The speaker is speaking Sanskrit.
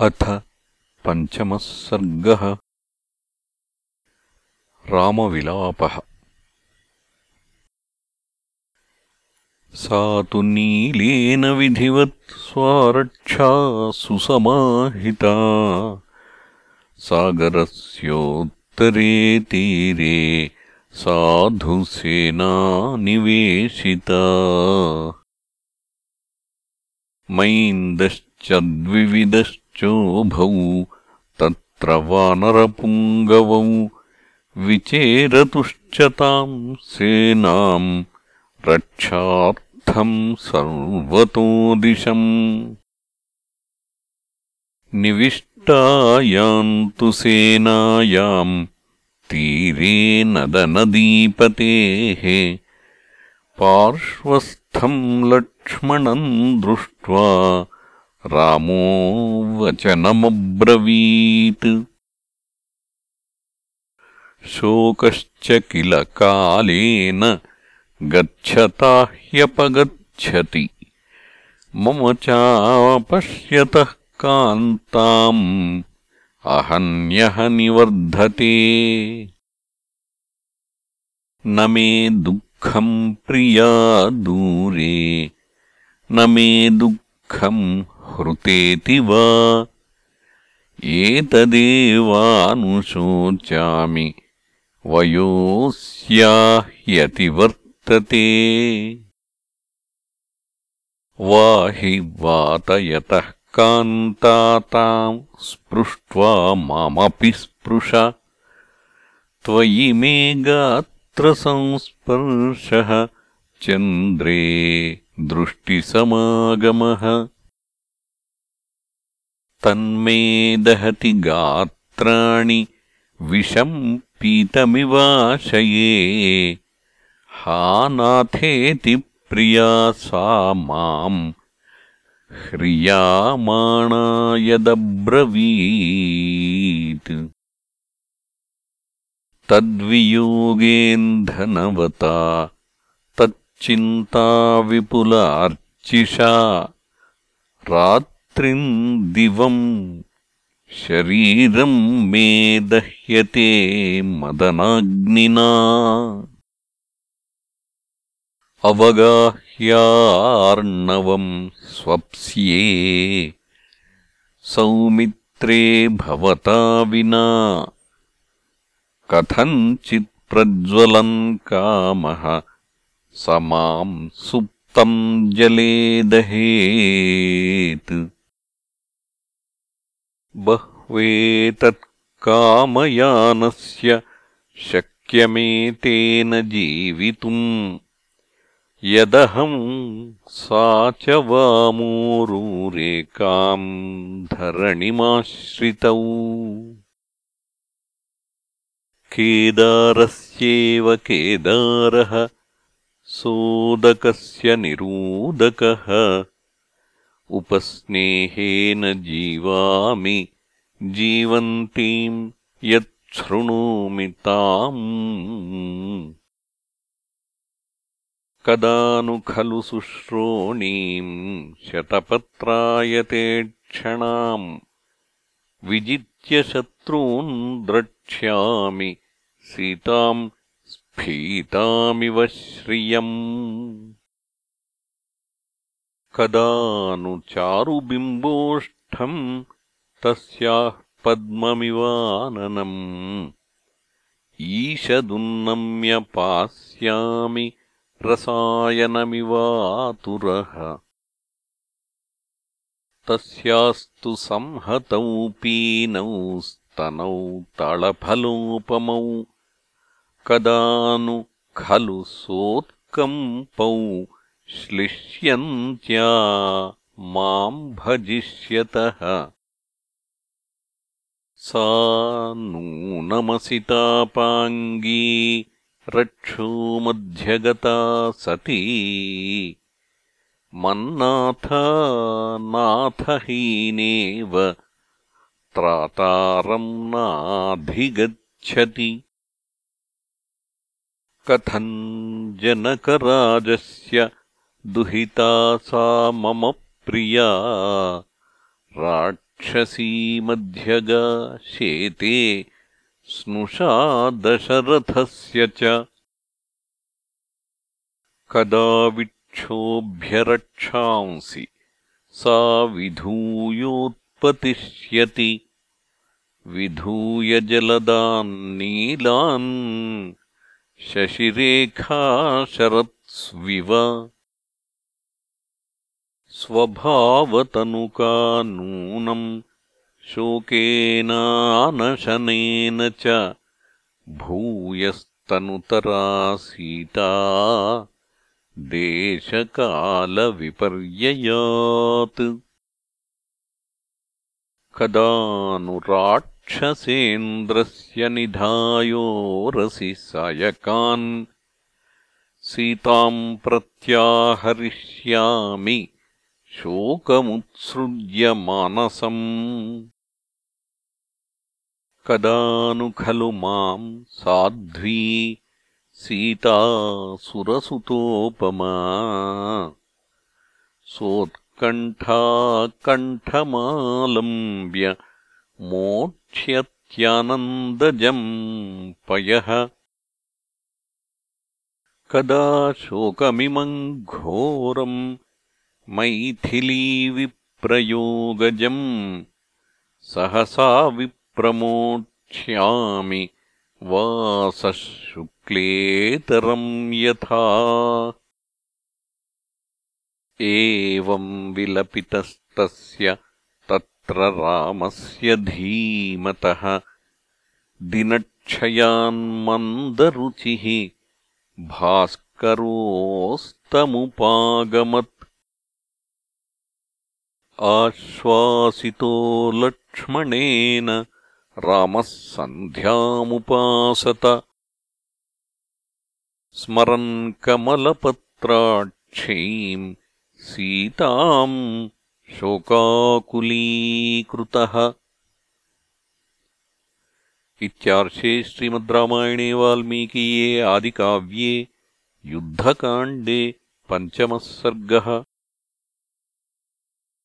अथ पञ्चमः सर्गः। रामविलापः। सा तु नीलेन विधिवत् स्वारक्षा सुसमाहिता। सागरस्योत्तरे तीरे साधुसेना निवेशिता द्विविदश्चोभौ तत्र वानरपुङ्गवौ विचेरतुश्च ताम् सेनाम् रक्षार्थम् सर्वतो दिशम् निविष्टायाम् तु सेनायाम् तीरे नदनदीपतेः पार्श्वस्थम् लक्ष्मणम् दृष्ट्वा रामो वचनमब्रवीत् शोकश्च किल कालेन गच्छता ह्यपगच्छति मम चापश्यतः कान्ताम् अहन्यः निवर्धते न मे दुःखम् प्रिया दूरे न मे दुःखम् हृतेति वा। एतदेवानुशोचामि। वयोऽस्याह्यतिवर्तते वा हि वातयतः कान्ताताम् स्पृष्ट्वा मामपि स्पृश। त्वयि मे गात्रसंस्पर्शः चन्द्रे दृष्टिसमागमः तन्मे दहति गात्राणि विषम् पीतमिवाशये। हा नाथेति प्रिया सा माम् ह्रियामाणा यदब्रवीत् तद्वियोगेन्धनवता तच्चिन्ता विपुलार्चिषा रात्रिम् दिवम् शरीरम् मे दह्यते मदनाग्निना। अवगाह्यार्णवम् स्वप्स्ये। सौमित्रे भवता विना। कथञ्चित्प्रज्वलन् कामः। स माम् सुप्तम् जले दहेत् बह्वेतत्कामयानस्य शक्यमेतेन जीवितुम् यदहम् सा च वामोरूरेकाम् धरणिमाश्रितौ। केदारस्येव केदारः सोदकस्य निरूदकः उपस्नेहेन जीवामि जीवन्तीम् यच्छृणोमि ताम्। कदा नु खलु क्षणाम् विजित्य शत्रून् द्रक्ष्यामि सीताम् स्फीतामिव श्रियम् कदा नु चारुबिम्बोष्ठम् तस्याः पद्ममिवाननम्। ईषदुन्नम्य पास्यामि रसायनमिवातुरः। तस्यास्तु संहतौ पीनौ स्तनौ तळफलोपमौ। कदा नु खलु सोत्कम्पौ श्लिष्यन्त्या माम् भजिष्यतः। सा नूनमसितापाङ्गी रक्षो मध्यगता सती। मन्नाथा नाथहीनेव त्रातारम् नाधिगच्छति। कथम् जनकराजस्य दुहिता सा मम प्रिया। राक्षसीमध्यगा शेते स्नुषा दशरथस्य च। कदा विक्षोभ्यरक्षांसि सा विधूयोत्पतिष्यति। विधूय जलदान्नीलान् शशिरेखाशरत्स्विव स्वभावतनुका नूनम् शोकेनानशनेन च भूयस्तनुतरा सीता देशकालविपर्ययात्। कदानुराक्षसेन्द्रस्य निधायोरसि सायकान् सीताम् प्रत्याहरिष्यामि शोकमुत्सृज्य मानसम्। कदा नु खलु माम् साध्वी सीता सुरसुतोपमा सोत्कण्ठाकण्ठमालम्ब्य मोक्ष्यत्यानन्दजम् पयः। कदा शोकमिमम् घोरम् मैथिलीविप्रयोगजम् सहसा विप्रमोक्ष्यामि वासः शुक्लेतरम् यथा। एवम् विलपितस्तस्य तत्र रामस्य धीमतः। दिनक्षयान्मन्दरुचिः भास्करोऽस्तमुपागमत् आश्वासितो लक्ष्मणेन रामः सन्ध्यामुपासत। स्मरन् कमलपत्राक्षीम् सीताम् शोकाकुलीकृतः। इत्यार्षे श्रीमद्रामायणे वाल्मीकीये आदिकाव्ये युद्धकाण्डे पञ्चमः सर्गः